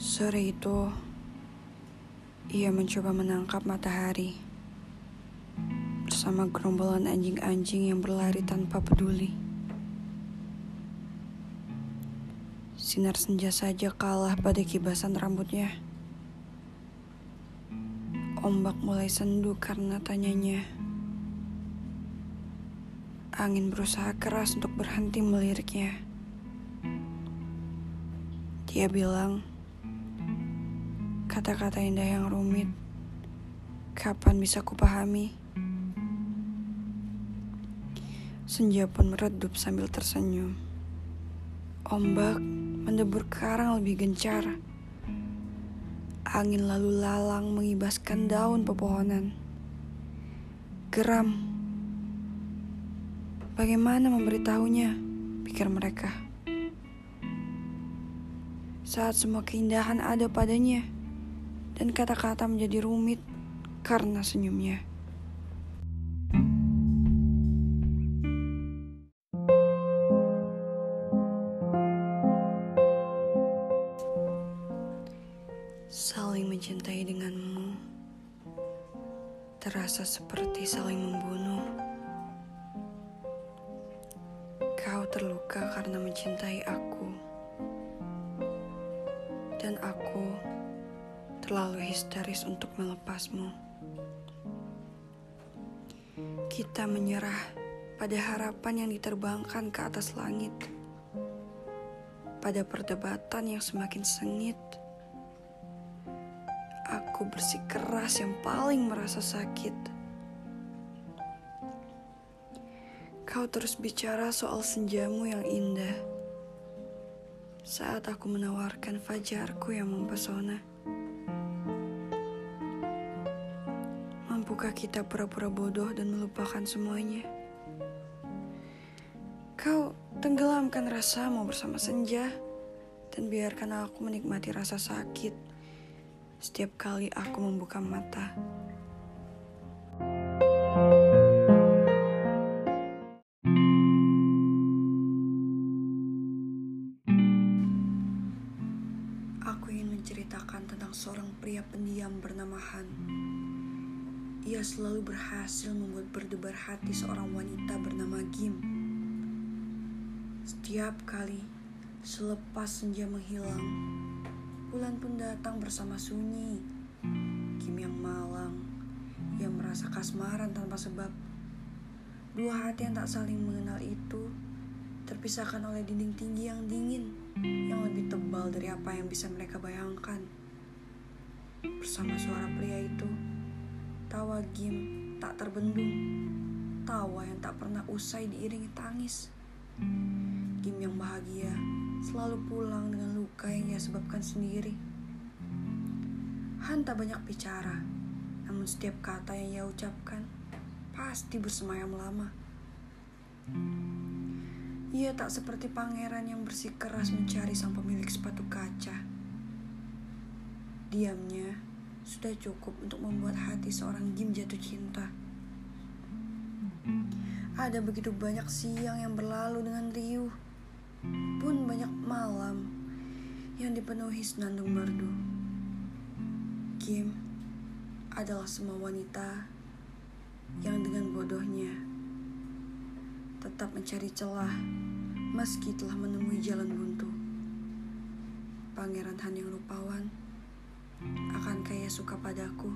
Sore itu, ia mencoba menangkap matahari bersama gerombolan anjing-anjing yang berlari tanpa peduli. Sinar senja saja kalah pada kibasan rambutnya. Ombak mulai sendu karena tanyanya. Angin berusaha keras untuk berhenti meliriknya. Dia bilang, kata-kata indah yang rumit, kapan bisa kupahami? Senja pun meredup sambil tersenyum. Ombak mendebur karang lebih gencar. Angin lalu lalang mengibaskan daun pepohonan. Geram. Bagaimana memberitahunya? Pikir mereka. Saat semua keindahan ada padanya dan kata-kata menjadi rumit karena senyumnya. Saling mencintai denganmu terasa seperti saling membunuh. Kau terluka karena mencintai aku, dan aku terlalu histeris untuk melepasmu. Kita menyerah pada harapan yang diterbangkan ke atas langit, pada perdebatan yang semakin sengit aku bersikeras yang paling merasa sakit. Kau terus bicara soal senjamu yang indah. Saat aku menawarkan fajarku yang mempesona. Mampukah kita pura-pura bodoh dan melupakan semuanya? Kau tenggelamkan rasamu bersama senja dan biarkan aku menikmati rasa sakit setiap kali aku membuka mata. Aku ingin menceritakan tentang seorang pria pendiam bernama Han. Ia selalu berhasil membuat berdebar hati seorang wanita bernama Kim. Setiap kali selepas senja menghilang, bulan pun datang bersama sunyi. Kim yang malang, yang merasa kasmaran tanpa sebab. Dua hati yang tak saling mengenal itu terpisahkan oleh dinding tinggi yang dingin, yang lebih tebal dari apa yang bisa mereka bayangkan. Bersama suara pria itu, tawa Kim tak terbendung, tawa yang tak pernah usai diiringi tangis. Kim yang bahagia selalu pulang dengan luka yang ia sebabkan sendiri. Han tak banyak bicara, namun setiap kata yang ia ucapkan pasti bersemayam lama. Ia tak seperti pangeran yang bersikeras mencari sang pemilik sepatu kaca. Diamnya sudah cukup untuk membuat hati seorang Jim jatuh cinta. Ada begitu banyak siang yang berlalu dengan riuh, pun banyak malam yang dipenuhi senandung merdu. Kim adalah semua wanita yang dengan bodohnya tetap mencari celah meski telah menemui jalan buntu. Pangeran Han yang rupawan, suka padaku?